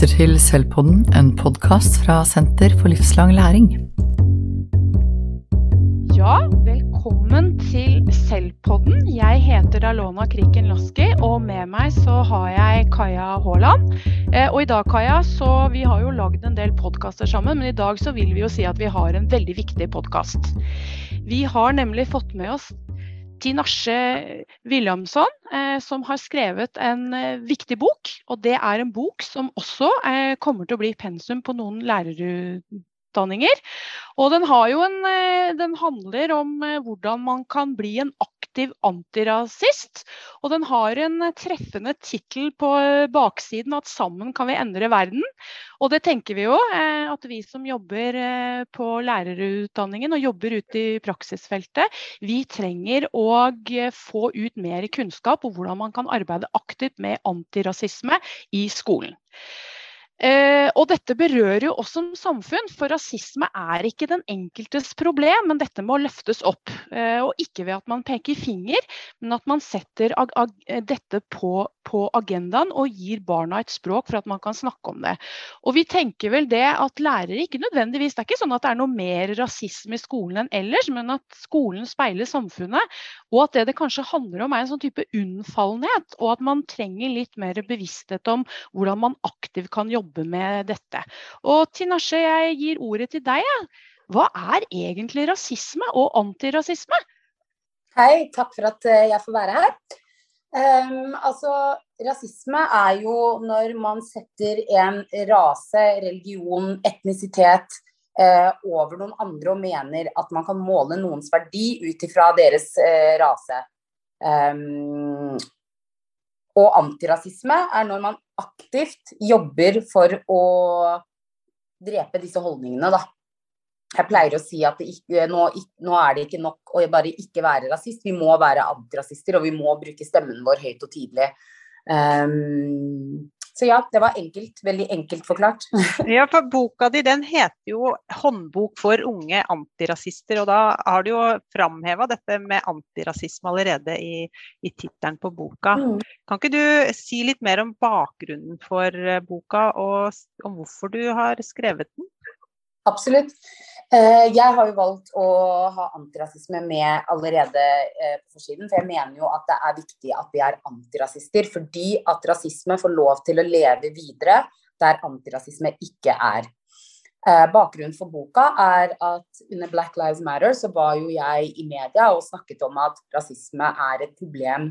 lytter til Selvpodden, en podkast fra Senter for livslang læring. Ja, velkommen til Selvpodden. Jeg heter Alona Kriken Laski, og med meg så har jeg Kaja Haaland. Eh, og i dag, Kaja, så vi har jo lagd en del podkaster sammen, men i dag så vil vi jo si at vi har en veldig viktig podkast. Vi har nemlig fått med oss Tinashe Williamson, eh, som har skrevet en eh, viktig bok. Og det er en bok som også eh, kommer til å bli pensum på noen lærerutdanninger. Og den, en, eh, den handler om eh, hvordan man kan bli en aktiv antirasist. Og den har en treffende tittel på baksiden at 'Sammen kan vi endre verden'. Og det tenker vi jo, eh, at vi som jobber eh, på lærerutdanningen og jobber ute i praksisfeltet, vi trenger å eh, få ut mer kunnskap om hvordan man kan arbeide aktivt med antirasisme i skolen. Eh, og dette berører jo oss som samfunn, for rasisme er ikke den enkeltes problem, men dette må løftes opp. Eh, og ikke ved at man peker finger, men at man setter dette på, på, agendaen og gir barna et språk for at man kan snakke om det. Og vi tenker vel det at lærere ikke nødvendigvis Det er ikke sånn at det er noe mer rasisme i skolen enn ellers, men at skolen speiler samfunnet. Og at det det kanskje handler om er en sånn type unnfallenhet, og at man trenger litt mer bevissthet om hvordan man aktivt kan jobbe med dette. Og Tinashe, jeg gir ordet til deg. Hva er egentlig rasisme og antirasisme? Hei, takk for at eh, jeg får være her. Um, altså, rasisme er jo når man setter en rase, religion, etnisitet uh, over noen andre og mener at man kan måle noens verdi ut ifra deres uh, rase. Um, og antirasisme er når man aktivt jobber for å drepe disse holdningene, da. Jeg pleier å si at ikke, nå, nå, er det ikke nok å bare ikke være rasist, vi må være antirasister, og vi må bruke stemmen vår høyt og tydelig. Um, så ja, det var enkelt. Veldig enkelt forklart. ja, for boka di den heter jo 'Håndbok for unge antirasister', og da har du jo framheva dette med antirasisme allerede i, i tittelen på boka. Mm. Kan ikke du si litt mer om bakgrunnen for eh, boka, og om hvorfor du har skrevet den? Absolutt. Eh, jeg har jo valgt å ha antirasisme med allerede eh, på forsiden. For jeg mener jo at det er viktig at vi er antirasister. Fordi at rasisme får lov til å leve videre der antirasisme ikke er. Eh, bakgrunnen for boka er at under Black Lives Matter så var jo jeg i media og snakket om at rasisme er et problem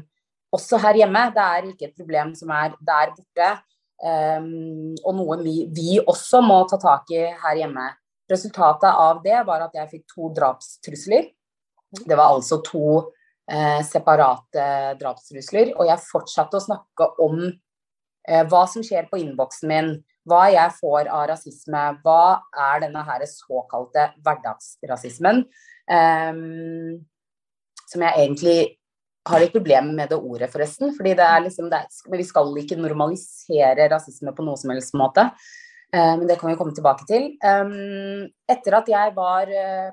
også her hjemme. Det er ikke et problem som er der borte. Um, og noe vi, vi, også må ta tak i her hjemme. Resultatet av det var at jeg fikk to drapstrusler. Det var altså to eh, separate drapstrusler. Og jeg fortsatte å snakke om eh, hva som skjer på innboksen min. Hva jeg får av rasisme. Hva er denne her såkalte hverdagsrasismen? Um, som jeg egentlig har litt problemer med det ordet, forresten. fordi det er liksom, det er, Vi skal ikke normalisere rasisme på noen som helst måte. Eh, men det kan vi komme tilbake til. Etter at jeg var eh,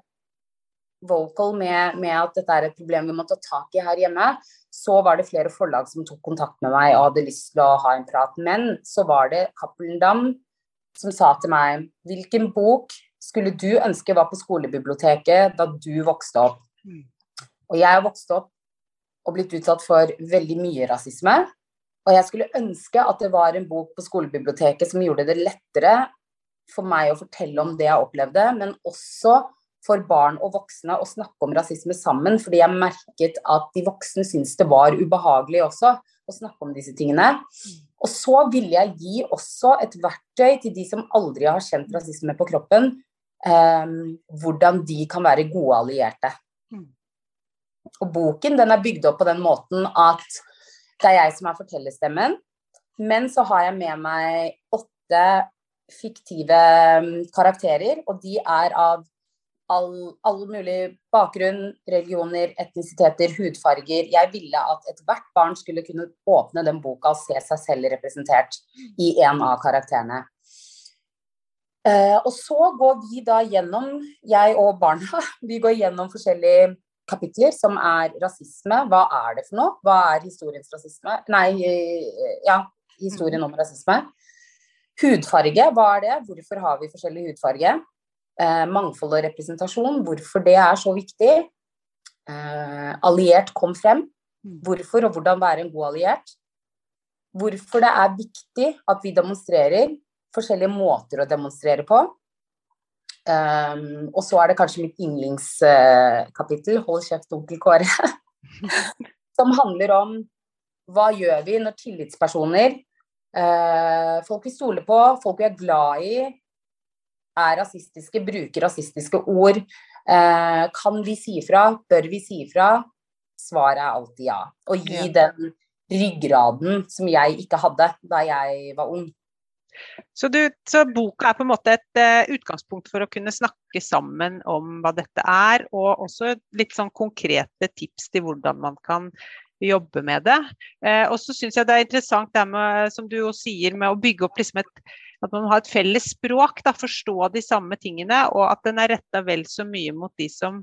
vocal med, med, at dette er et problem vi må ta tak i her hjemme, så var det flere forlag som tok kontakt med meg og hadde lyst til å ha en prat. Men så var det Cappelen Dam som sa til meg hvilken bok skulle du ønske var på skolebiblioteket da du vokste opp? Mm. Og jeg vokste opp og blitt utsatt for veldig mye rasisme. Og jeg skulle ønske at det var en bok på skolebiblioteket som gjorde det lettere for meg å fortelle om det jeg opplevde, men også for barn og voksne å snakke om rasisme sammen. Fordi jeg merket at de voksne syntes det var ubehagelig også å snakke om disse tingene. Og så ville jeg gi også et verktøy til de som aldri har kjent rasisme på kroppen, eh, hvordan de kan være gode allierte. Mm. Og boken den er bygd opp på den måten at det er jeg som er fortellerstemmen. Men så har jeg med meg åtte fiktive mm, karakterer, og de er av all, all mulig bakgrunn, religioner, etnisiteter, hudfarger. Jeg ville at ethvert barn skulle kunne åpne den boka og se seg selv representert i en av karakterene. Uh, og så går vi da gjennom, jeg og barna, vi går gjennom forskjellige kapitler som er rasisme. Hva er det for noe? Hva er historiens rasisme? Nei, ja, historien om rasisme. Hudfarge, hva er det? Hvorfor har vi forskjellig hudfarge? Eh, mangfold og representasjon, hvorfor det er så viktig. Eh, alliert kom frem. Mm. Hvorfor og hvordan være en god alliert. Hvorfor det er viktig at vi demonstrerer. Forskjellige måter å demonstrere på. Um, og så er det kanskje mitt yndlingskapittel, 'Hold kjeft, onkel Kåre', som handler om hva gjør vi når tillitspersoner, uh, folk vi stoler på, folk vi er glad i, er rasistiske, bruker rasistiske ord. Uh, kan vi si ifra? Bør vi si ifra? Svaret er alltid ja. Og gi ja. den ryggraden som jeg ikke hadde da jeg var ung. Så, du, så, boka er på en måte et uh, utgangspunkt for å kunne snakke sammen om hva dette er, og også litt sånn konkrete tips til hvordan man kan jobbe med det. Uh, og så syns jeg det er interessant det med, som du jo sier, med å bygge opp liksom et at man har et felles språk, da, forstå de samme tingene, og at den er retta vel så mye mot de som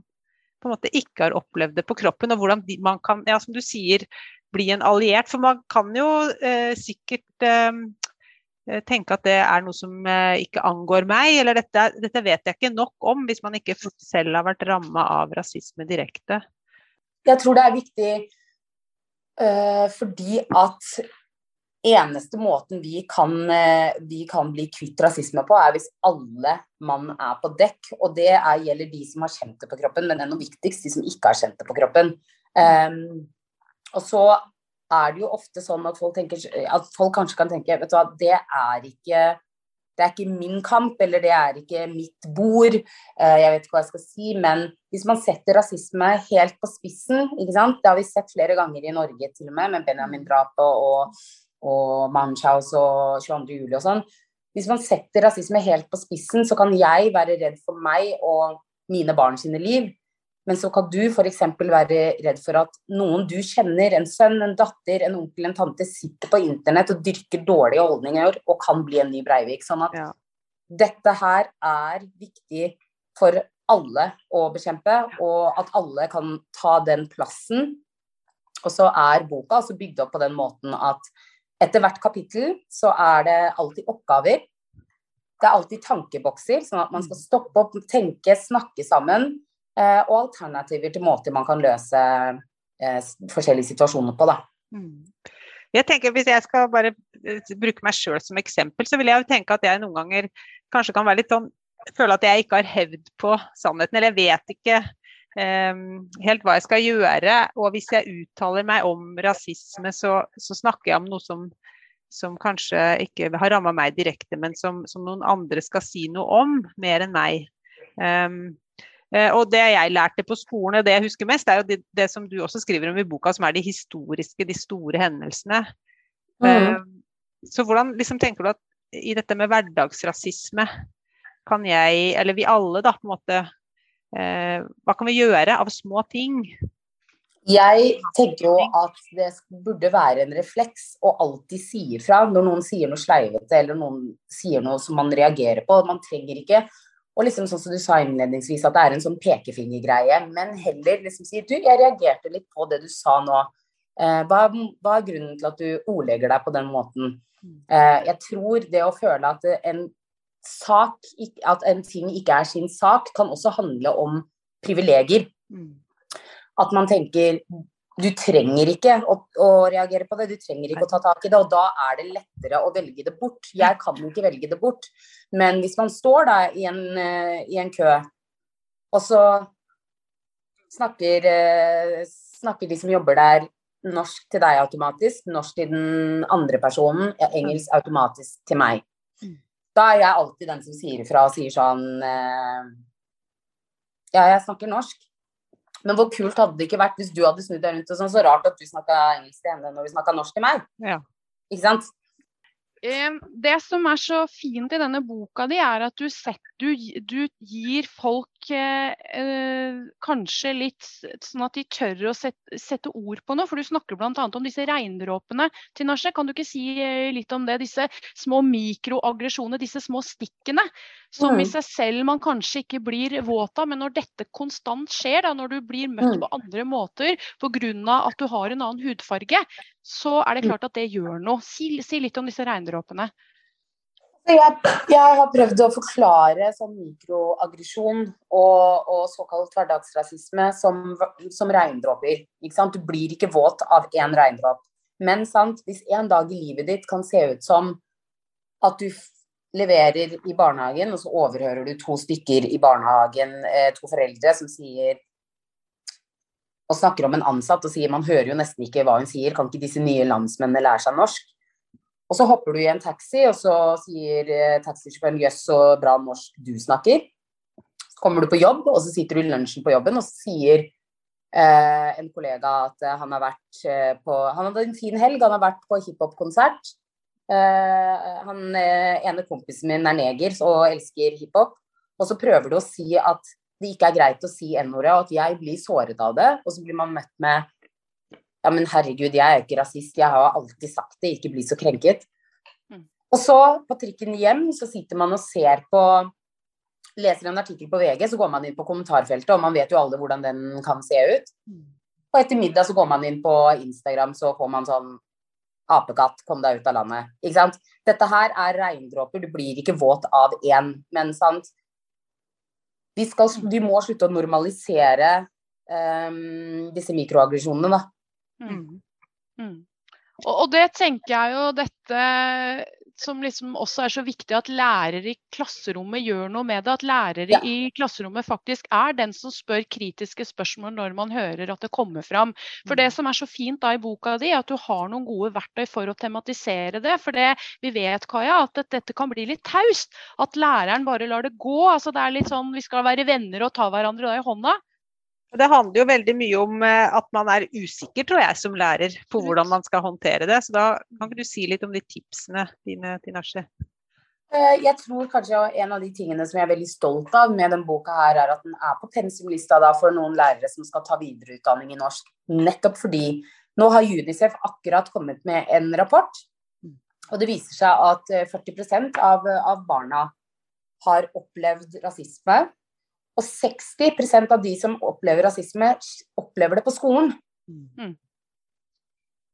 på en måte ikke har opplevd det på kroppen, og hvordan de, man kan, ja, som du sier, bli en alliert. For man kan jo eh, sikkert eh, Eh, tenke at det er noe som eh, ikke angår meg, eller dette, dette vet jeg ikke nok om, hvis man ikke selv har vært ramma av rasisme direkte. Jeg tror det er viktig uh, fordi at eneste måten vi kan, vi kan, bli kvitt rasisme på, er hvis alle mann er på dekk. Og det er, gjelder de som har kjent det på kroppen, men enda viktigst de som ikke har kjent det på kroppen. Um, og så er det jo ofte sånn at folk, tenker, at folk kanskje kan tenke vet du hva, det er ikke det er ikke min kamp, eller det er ikke mitt bord. Eh, jeg vet ikke hva jeg skal si, men hvis man setter rasisme helt på spissen ikke sant? Det har vi sett flere ganger i Norge, til og med, med Benjamin-drapet og, og Manchaus og 22. juli og sånn. Hvis man setter rasisme helt på spissen, så kan jeg være redd for meg og mine barn sine liv. Men så kan du f.eks. være redd for at noen du kjenner, en sønn, en datter, en onkel, en tante, sitter på internett og dyrker dårlige holdninger og kan bli en ny Breivik. Sånn at ja. dette her er viktig for alle å bekjempe, og at alle kan ta den plassen. Og så er boka altså bygd opp på den måten at etter hvert kapittel så er det alltid oppgaver. Det er alltid tankebokser, sånn at man skal stoppe opp, tenke, snakke sammen og alternativer til måter man kan løse eh, forskjellige situasjoner på. Da. Mm. Jeg tenker Hvis jeg skal bare eh, bruke meg sjøl som eksempel, så vil jeg jo tenke at jeg noen ganger kanskje kan være litt sånn Føle at jeg ikke har hevd på sannheten, eller jeg vet ikke um, helt hva jeg skal gjøre. Og hvis jeg uttaler meg om rasisme, så, så snakker jeg om noe som, som kanskje ikke har ramma meg direkte, men som, som, noen andre skal si noe om, mer enn meg. Um, Eh, og det jeg lærte på skolen, og det jeg husker mest, er jo det, det, som du også skriver om i boka, som er de historiske, de store hendelsene. Mm. Eh, så hvordan liksom, tenker du at i dette med hverdagsrasisme kan jeg, eller vi alle, da, på en måte eh, Hva kan vi gjøre av små ting? Jeg tenker jo at det burde være en refleks å alltid si ifra når noen sier noe sleivete eller noen sier noe som man reagerer på. Man trenger ikke og liksom sånn som du sa innledningsvis, at det er en sånn pekefingergreie. Men heller liksom si du, jeg reagerte litt på det du sa nå. Eh, hva, hva, er grunnen til at du ordlegger deg på den måten? Eh, jeg tror det å føle at en sak, at en ting ikke er sin sak, kan også handle om privilegier. Mm. At man tenker du trenger ikke å, å, reagere på det, du trenger ikke å ta tak i det. Og da er det lettere å velge det bort. Jeg kan ikke velge det bort. Men hvis man står da i en, uh, i en kø, og så snakker, uh, snakker, de som jobber der, norsk til deg automatisk, norsk til den andre personen, ja, engelsk automatisk til meg. Mm. Da er jeg alltid den som sier ifra og sier sånn uh, Ja, jeg snakker norsk. Men hvor kult hadde det ikke vært hvis du hadde snudd deg rundt og sånn, så rart at du snakka engelsk til henne når vi snakka norsk til meg. Ja. Ikke sant? Det som er så fint i denne boka di, er at du, setter, du, du gir folk eh, eh, kanskje litt sånn at de tør å sette, sette ord på noe. For du snakker bl.a. om disse regndråpene Tinashe, Kan du ikke si eh, litt om det? Disse små mikroaggresjonene, disse små stikkene. Som mm. i seg selv man kanskje ikke blir våt av. Men når dette konstant skjer, da, når du blir møtt mm. på andre måter pga. at du har en annen hudfarge, så er det mm. klart at det gjør noe. Si, si litt om disse regndråpene. Jeg, jeg, har prøvd å forklare sånn mikroaggresjon og, og, såkalt hverdagsrasisme som, som regndråper. Du blir ikke våt av én regndråp. Men sant, hvis en dag i livet ditt kan se ut som at du leverer i barnehagen, og så overhører du to stykker i barnehagen, eh, to foreldre, som sier og snakker om en ansatt og sier man hører jo nesten ikke hva hun sier, kan ikke disse nye landsmennene lære seg norsk? Og så hopper du i en taxi, og så sier eh, taxisjåføren 'jøss, så bra norsk du snakker'. Så kommer du på jobb, og så sitter du i lunsjen på jobben, og så sier eh, en kollega at eh, han har vært eh, på Han hadde en fin helg, han har vært på hiphop-konsert. Eh, han ene kompisen min er neger og elsker hiphop. Og så prøver du å si at det ikke er greit å si n-ordet, og at jeg blir såret av det. Og så blir man møtt med ja, men herregud, jeg er ikke rasist, jeg har alltid sagt det, ikke bli så krenket. Mm. Og så, på trikken hjem, så sitter man og ser på Leser en artikkel på VG, så går man inn på kommentarfeltet, og man vet jo alle hvordan den kan se ut. Mm. Og etter middag så går man inn på Instagram, så får man sånn Apekatt, kom deg ut av landet. Ikke sant? Dette her er regndråper, du blir ikke våt av én, men sant Vi, skal, vi må slutte å normalisere um, disse mikroaggresjonene, da. Mm. Mm. Og, og, det tenker jeg jo dette som liksom også er så viktig at lærere i klasserommet gjør noe med det. At lærere ja. i klasserommet faktisk er den som spør kritiske spørsmål når man hører at det kommer fram. For det mm. som er så fint da i boka di, at du har noen gode verktøy for å tematisere det. For det vi vet, Kaja, at dette kan bli litt taust. At læreren bare lar det gå. altså det er litt sånn Vi skal være venner og ta hverandre i hånda. Det handler jo veldig mye om eh, at man er usikker, tror jeg, som lærer på hvordan man skal håndtere det. Så da kan ikke du si litt om de tipsene dine, Tinashe? Eh, jeg tror kanskje en av de tingene som jeg er veldig stolt av med denne boka, her, er at den er på pensumlista for noen lærere som skal ta videreutdanning i norsk. Nettopp fordi nå har Unicef akkurat kommet med en rapport. Og det viser seg at 40 eh, av, av barna har opplevd rasisme og 60% av de som opplever rasisme, opplever det på skolen. Mm.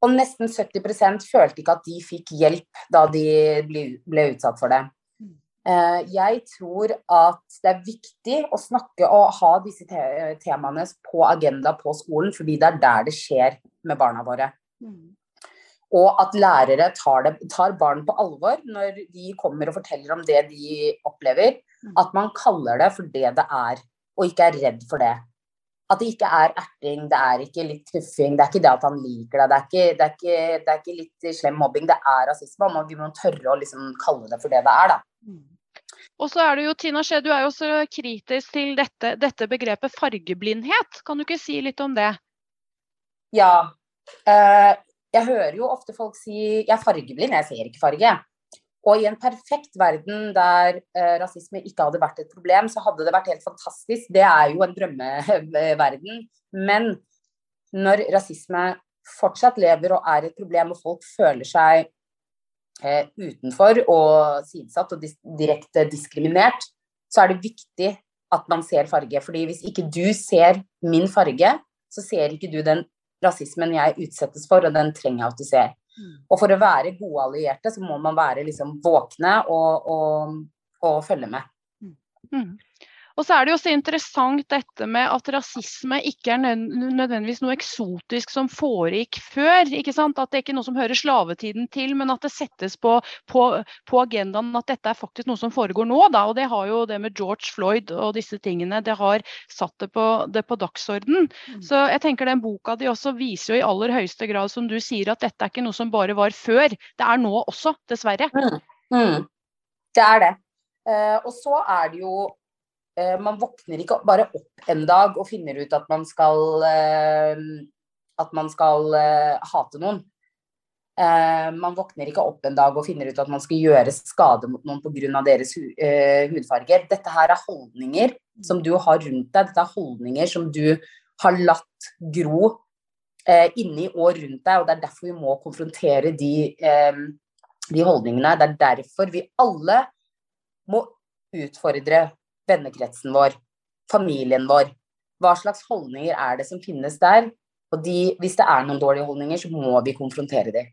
Og nesten 70% følte ikke at de fikk hjelp da de ble, utsatt for det. Mm. Eh, jeg tror at det er viktig å snakke og ha disse te temaene på agenda på skolen, fordi det er der det skjer med barna våre. Mm. Og at lærere tar, det, tar barn på alvor når de kommer og forteller om det de opplever. Mm. At man kaller det for det det er, og ikke er redd for det. At det ikke er erting, det er ikke litt tøffing, det er ikke det at han liker deg, det er det er ikke, det er ikke litt slem mobbing, det er rasisme. Og vi må tørre å liksom kalle det for det det er, da. Mm. Og så er du jo, Tina Skje, du er jo også kritisk til dette, dette, begrepet fargeblindhet. Kan du ikke si litt om det? Ja. Eh, jeg hører jo ofte folk si jeg er fargeblind, jeg ser ikke farge. Og i en perfekt verden der eh, rasisme ikke hadde vært et problem, så hadde det vært helt fantastisk. Det er jo en drømmeverden. Men når rasisme fortsatt lever og er et problem, og folk føler seg eh, utenfor og sidesatt og dis direkte diskriminert, så er det viktig at man ser farge. Fordi hvis ikke du ser min farge, så ser ikke du den rasismen jeg utsettes for, og den trenger jeg at du ser. Og for å være gode allierte, så må man være liksom våkne og, og, og følge med. Mm. Og så er det jo så interessant dette med at rasisme ikke er nødvendigvis noe eksotisk som foregikk før. ikke sant? At det ikke er noe som hører slavetiden til, men at det settes på, på, på agendaen at dette er faktisk noe som foregår nå. Da. Og det har jo det med George Floyd og disse tingene, det har satt det på, det på dagsorden. Mm. Så jeg tenker den boka di også viser jo i aller høyeste grad, som du sier, at dette er ikke noe som bare var før. Det er nå også, dessverre. Mm. Mm. Det er det. Uh, og så er det jo man våkner ikke bare opp en dag og finner ut at man skal eh, at man skal eh, hate noen. Man våkner ikke opp en dag og finner ut at man skal gjøre skade mot noen pga. deres hudfarge. Dette her er holdninger som du har rundt deg. Dette er holdninger som du har latt gro inni og rundt deg. og Det er derfor vi må konfrontere de, de holdningene. Det er derfor vi alle må utfordre vennekretsen vår, familien vår. Hva slags holdninger er det som finnes der? Og de, hvis det er noen dårlige holdninger, så må vi konfrontere dem.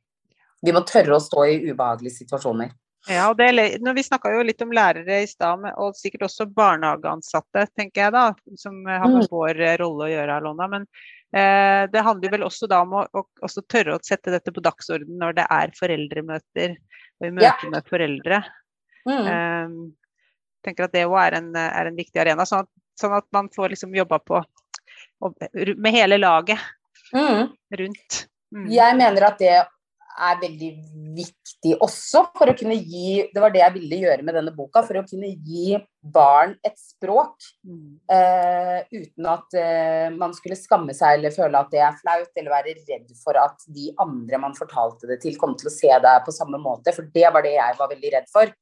Vi må tørre å stå i ubehagelige situasjoner. Ja, og det, når Vi snakka jo litt om lærere i stad, og sikkert også barnehageansatte, tenker jeg da, som har med mm. vår rolle å gjøre, Alona. Men eh, det handler vel også da om å, å tørre å sette dette på dagsorden når det er foreldremøter og i møte ja. med foreldre. Mm. Eh, tenker at det òg er, er, en viktig arena, sånn at, sånn at man får liksom jobba på med hele laget mm. rundt. Mm. Jeg mener at det er veldig viktig også for å kunne gi Det var det jeg ville gjøre med denne boka. For å kunne gi barn et språk mm. uh, uten at uh, man skulle skamme seg eller føle at det er flaut, eller være redd for at de andre man fortalte det til, kom til å se deg på samme måte. For det var det jeg var veldig redd for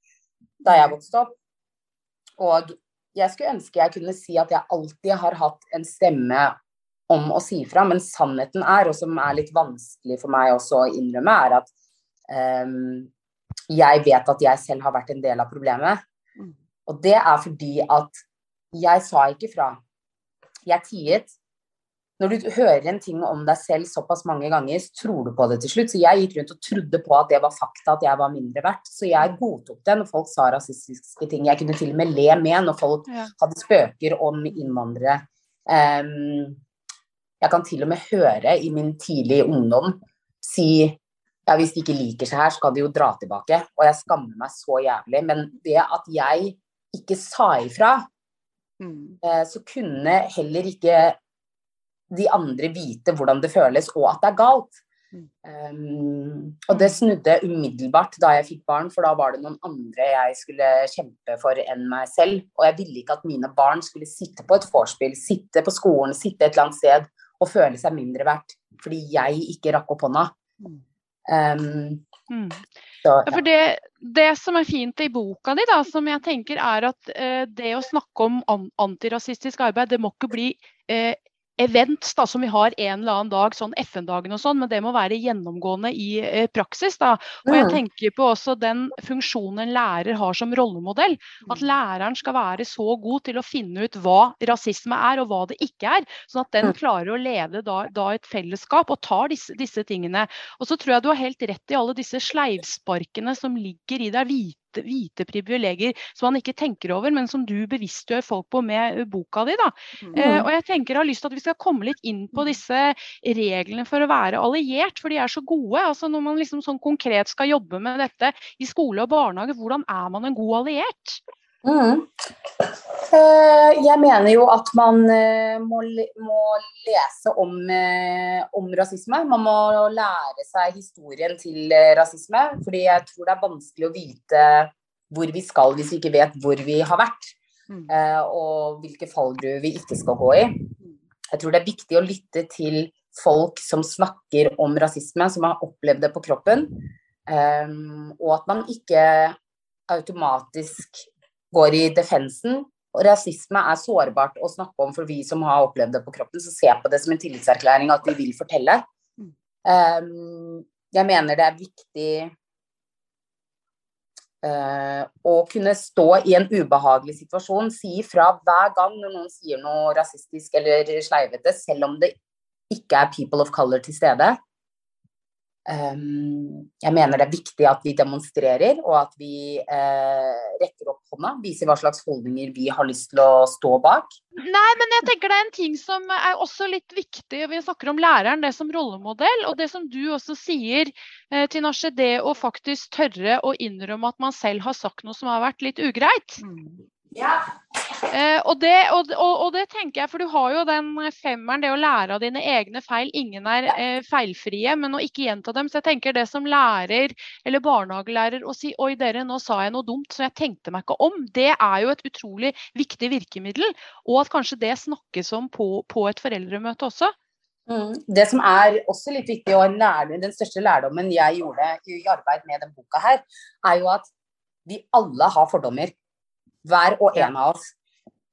da jeg vokste opp. Og jeg skulle ønske jeg kunne si at jeg alltid har hatt en stemme om å si fra, men sannheten er, og som er litt vanskelig for meg også å innrømme, er at um, jeg vet at jeg selv har vært en del av problemet. Mm. Og det er fordi at jeg sa ikke fra. Jeg tiet. Når du hører en ting om deg selv såpass mange ganger, så tror du på det til slutt. Så jeg gikk rundt og trodde på at det var fakta, at jeg var mindre verdt. Så jeg godtok det når folk sa rasistiske ting. Jeg kunne til og med le med når folk ja. hadde spøker om innvandrere. Um, jeg kan til og med høre i min tidlige ungdom si ja, hvis de ikke liker seg her, så kan de jo dra tilbake. Og jeg skammer meg så jævlig. Men det at jeg ikke sa ifra, mm. Eh, så kunne heller ikke de andre vite hvordan det føles, og at det er galt. Um, og det snudde umiddelbart da jeg fikk barn, for da var det noen andre jeg skulle kjempe for enn meg selv. Og jeg ville ikke at mine barn skulle sitte på et vorspiel, sitte på skolen, sitte et eller annet sted og føle seg mindre verdt fordi jeg ikke rakk opp hånda. Um, mm. så, ja. For det, det, som er fint i boka di, da, som jeg tenker er at uh, det å snakke om an antirasistisk arbeid, det må ikke bli uh, events da, som vi har en eller annen dag, sånn FN-dagen og sånn, men det må være gjennomgående i eh, praksis. da. Og jeg tenker på også den funksjonen en lærer har som rollemodell. At mm. læreren skal være så god til å finne ut hva rasisme er og hva det ikke er. Sånn at den klarer å lede da, da et fellesskap og tar disse, disse, tingene. Og så tror jeg du har helt rett i alle disse sleivsparkene som ligger i deg hvite hvite privilegier som man ikke tenker over, men som du bevisstgjør folk på med boka di. Da. Mm. Eh, og jeg tenker jeg har lyst til at vi skal komme litt inn på disse reglene for å være alliert, for de er så gode. Altså Når man liksom sånn konkret skal jobbe med dette i skole og barnehage, hvordan er man en god alliert? Mm. Eh, jeg mener jo at man eh, må, må lese om, eh, om, rasisme. Man må lære seg historien til rasisme. Fordi jeg tror det er vanskelig å vite hvor vi skal hvis vi ikke vet hvor vi har vært. Mm. Og hvilke fallgruver vi ikke skal gå i. Jeg tror det er viktig å lytte til folk som snakker om rasisme, som har opplevd det på kroppen. Og at man ikke automatisk går i defensen. Og rasisme er sårbart å snakke om for vi som har opplevd det på kroppen. Så se på det som en tillitserklæring at de vil fortelle. Um, jeg mener det er viktig uh, å kunne stå i en ubehagelig situasjon, si ifra hver gang når noen sier noe rasistisk eller sleivete, selv om det ikke er people of color til stede. Ehm, jeg mener det er viktig at vi demonstrerer, og at vi eh, rekker opp hånda. Viser hva slags holdninger vi har lyst til å stå bak. Nei, men jeg tenker det er en ting som er også litt viktig. Vi snakker om læreren, det som rollemodell. Og det som du også sier, eh, Tinashe, det å faktisk tørre å innrømme at man selv har sagt noe som har vært litt ugreit. Mm. Ja. Eh, og, det, og, og, det, tenker jeg, for du har jo den femmeren, det å lære av dine egne feil. Ingen er eh, feilfrie, men å ikke gjenta dem. Så jeg tenker det som lærer eller barnehagelærer å si oi dere, nå sa jeg noe dumt som jeg tenkte meg ikke om, det er jo et utrolig viktig virkemiddel. Og at kanskje det snakkes om på, på et foreldremøte også. Mm. Det som er også litt viktig, og lære, den største lærdommen jeg gjorde i arbeid med denne boka her, er jo at vi alle har fordommer. Hver og en av oss.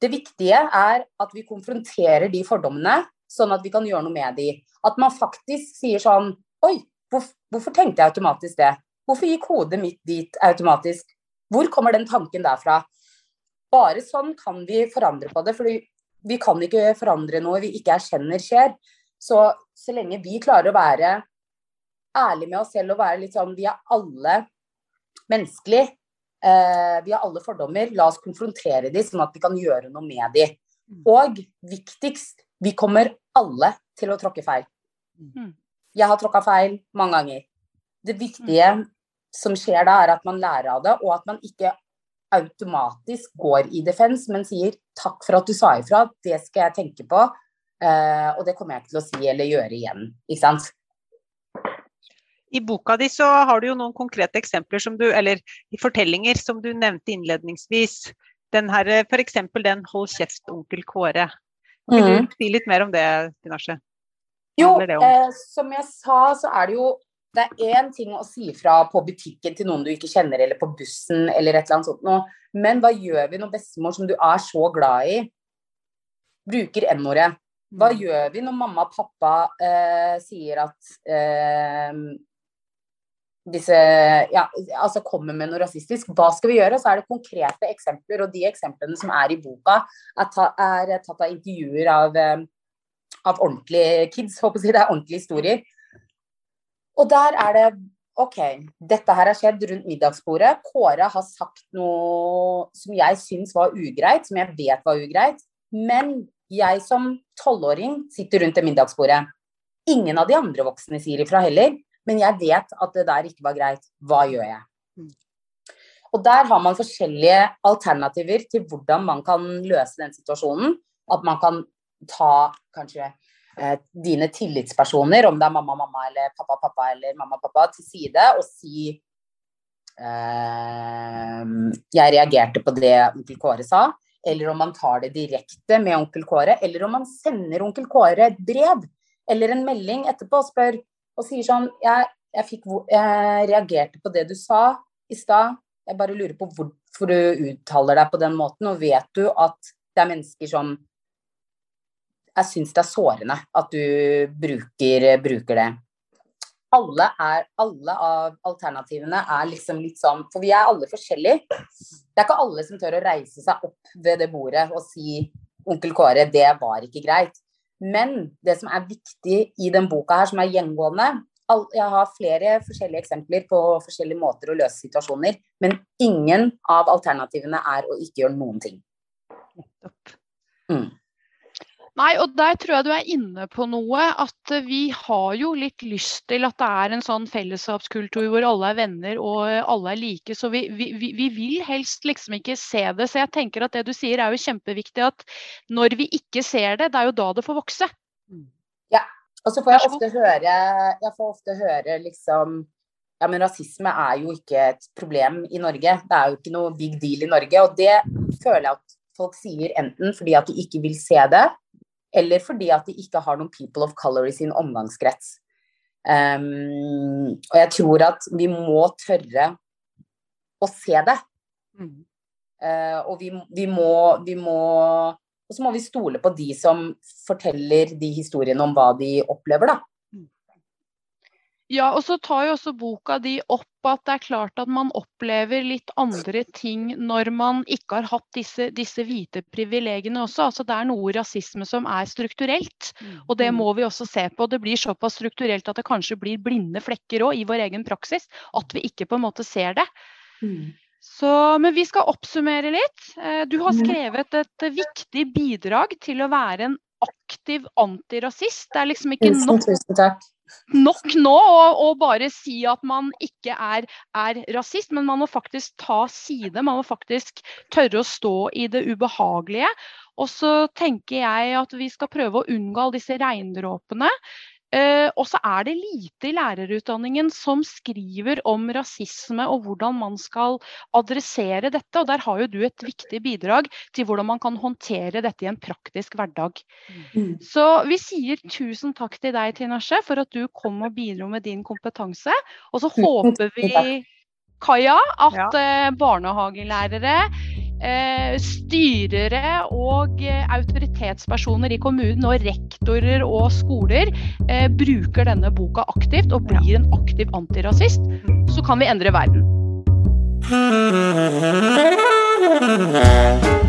Det viktige er at vi konfronterer de fordommene, sånn at vi kan gjøre noe med de. At man faktisk sier sånn Oi, hvorfor, hvorfor tenkte jeg automatisk det? Hvorfor gikk hodet mitt dit automatisk? Hvor kommer den tanken derfra? Bare sånn kan vi forandre på det. For vi kan ikke forandre noe vi ikke erkjenner skjer. Så så lenge vi klarer å være ærlige med oss selv og være litt sånn Vi er alle menneskelige. Eh, vi har alle fordommer. La oss konfrontere dem sånn at vi kan gjøre noe med dem. Og viktigst, vi kommer alle til å tråkke feil. Mm. Jeg har tråkka feil mange ganger. Det viktige som skjer da, er at man lærer av det, og at man ikke automatisk går i defens, men sier 'takk for at du sa ifra', det skal jeg tenke på, eh, og det kommer jeg ikke til å si eller gjøre igjen. Ikke sant? I boka di så har du jo noen konkrete eksempler som du, eller i fortellinger som du nevnte innledningsvis. Den her, F.eks. den 'Hold kjeft, onkel Kåre'. Kan Mm. du si litt mer om det, Tinashe? Jo, det eh, som jeg sa, så er det jo det er én ting å si fra på butikken til noen du ikke kjenner, eller på bussen, eller et eller annet sånt noe. Men hva gjør vi når bestemor, som du er så glad i, bruker N-ordet? Hva gjør vi når mamma og pappa eh, sier at eh, disse Ja, altså kommer med noe rasistisk. Hva skal vi gjøre? Så er det konkrete eksempler, og de eksemplene som er i boka, er, ta, er tatt av intervjuer av eh, av ordentlige kids, håper jeg. Det er ordentlige historier. Og der er det OK, dette her har skjedd rundt middagsbordet. Kåre har sagt noe som jeg syns var ugreit, som jeg vet var ugreit. Men jeg som tolvåring sitter rundt det middagsbordet. Ingen av de andre voksne sier ifra heller, men jeg vet at det der ikke var greit. Hva gjør jeg? Og der har man forskjellige alternativer til hvordan man kan løse den situasjonen. At man kan ta kanskje eh, dine tillitspersoner, om det er mamma, mamma eller pappa, pappa eller mamma, pappa, til side og si eh, Jeg reagerte på det onkel Kåre sa. Eller om man tar det direkte med onkel Kåre, eller om man sender onkel Kåre et brev eller en melding etterpå og spør og sier sånn jeg, jeg, fikk, jeg reagerte på det du sa i stad. Jeg bare lurer på hvorfor du uttaler deg på den måten, og vet du at det er mennesker som jeg syns det er sårende at du bruker, bruker det. Alle, er, alle av alternativene er liksom litt sånn For vi er alle forskjellige. Det er ikke alle som tør å reise seg opp ved det bordet og si 'Onkel Kåre, det var ikke greit'. Men det som er viktig i den boka her, som er gjengående Jeg har flere forskjellige eksempler på forskjellige måter å løse situasjoner, men ingen av alternativene er å ikke gjøre noen ting. Mm. Nei, og der tror jeg du er inne på noe. At eh, vi har jo litt lyst til at det er en sånn fellesskapskultur hvor alle er venner og eh, alle er like. Så vi, vi, vi vi vil helst liksom ikke se det. Så jeg tenker at det du sier er jo kjempeviktig at når vi ikke ser det, det er jo da det får vokse. Ja. Og så får jeg ofte høre, jeg får ofte høre liksom Ja, men rasisme er jo ikke et problem i Norge. Det er jo ikke noe big deal i Norge. Og det føler jeg at folk sier enten fordi at de ikke vil se det, eller fordi at de ikke har noen people of color i sin omgangskrets. Um, og jeg tror at vi må tørre å se det. Eh, og vi, vi, må, vi må Og så må vi stole på de som forteller de historiene om hva de opplever, da. Ja, og så tar jo også boka di opp at det er klart at man opplever litt andre ting når man ikke har hatt disse, disse hvite privilegiene også. Altså det er noe rasisme som er strukturelt, og det må vi også se på. Det blir såpass strukturelt at det kanskje blir blinde flekker òg i vår egen praksis, at vi ikke på en måte ser det. Så, men vi skal oppsummere litt. Eh, Du har skrevet et viktig bidrag til å være en aktiv antirasist. Det er liksom ikke nok. Nok nå å, bare si at man ikke er, er rasist, men man må faktisk ta side. Man må faktisk tørre å stå i det ubehagelige. Og så tenker jeg at vi skal prøve å unngå alle disse regndråpene. Eh, og så er det lite i lærerutdanningen som skriver om rasisme og hvordan man skal adressere dette. Og der har jo du et viktig bidrag til hvordan man kan håndtere dette i en praktisk hverdag. Mm. Så vi sier tusen takk til deg, Tinashe, for at du kom og bidro med din kompetanse. Og så håper vi. Kaja, at Ja. eh, barnehagelærere, eh, styrere og eh, autoritetspersoner i kommunen og rektorer og skoler eh, bruker denne boka aktivt og blir en aktiv antirasist. Så kan vi endre verden.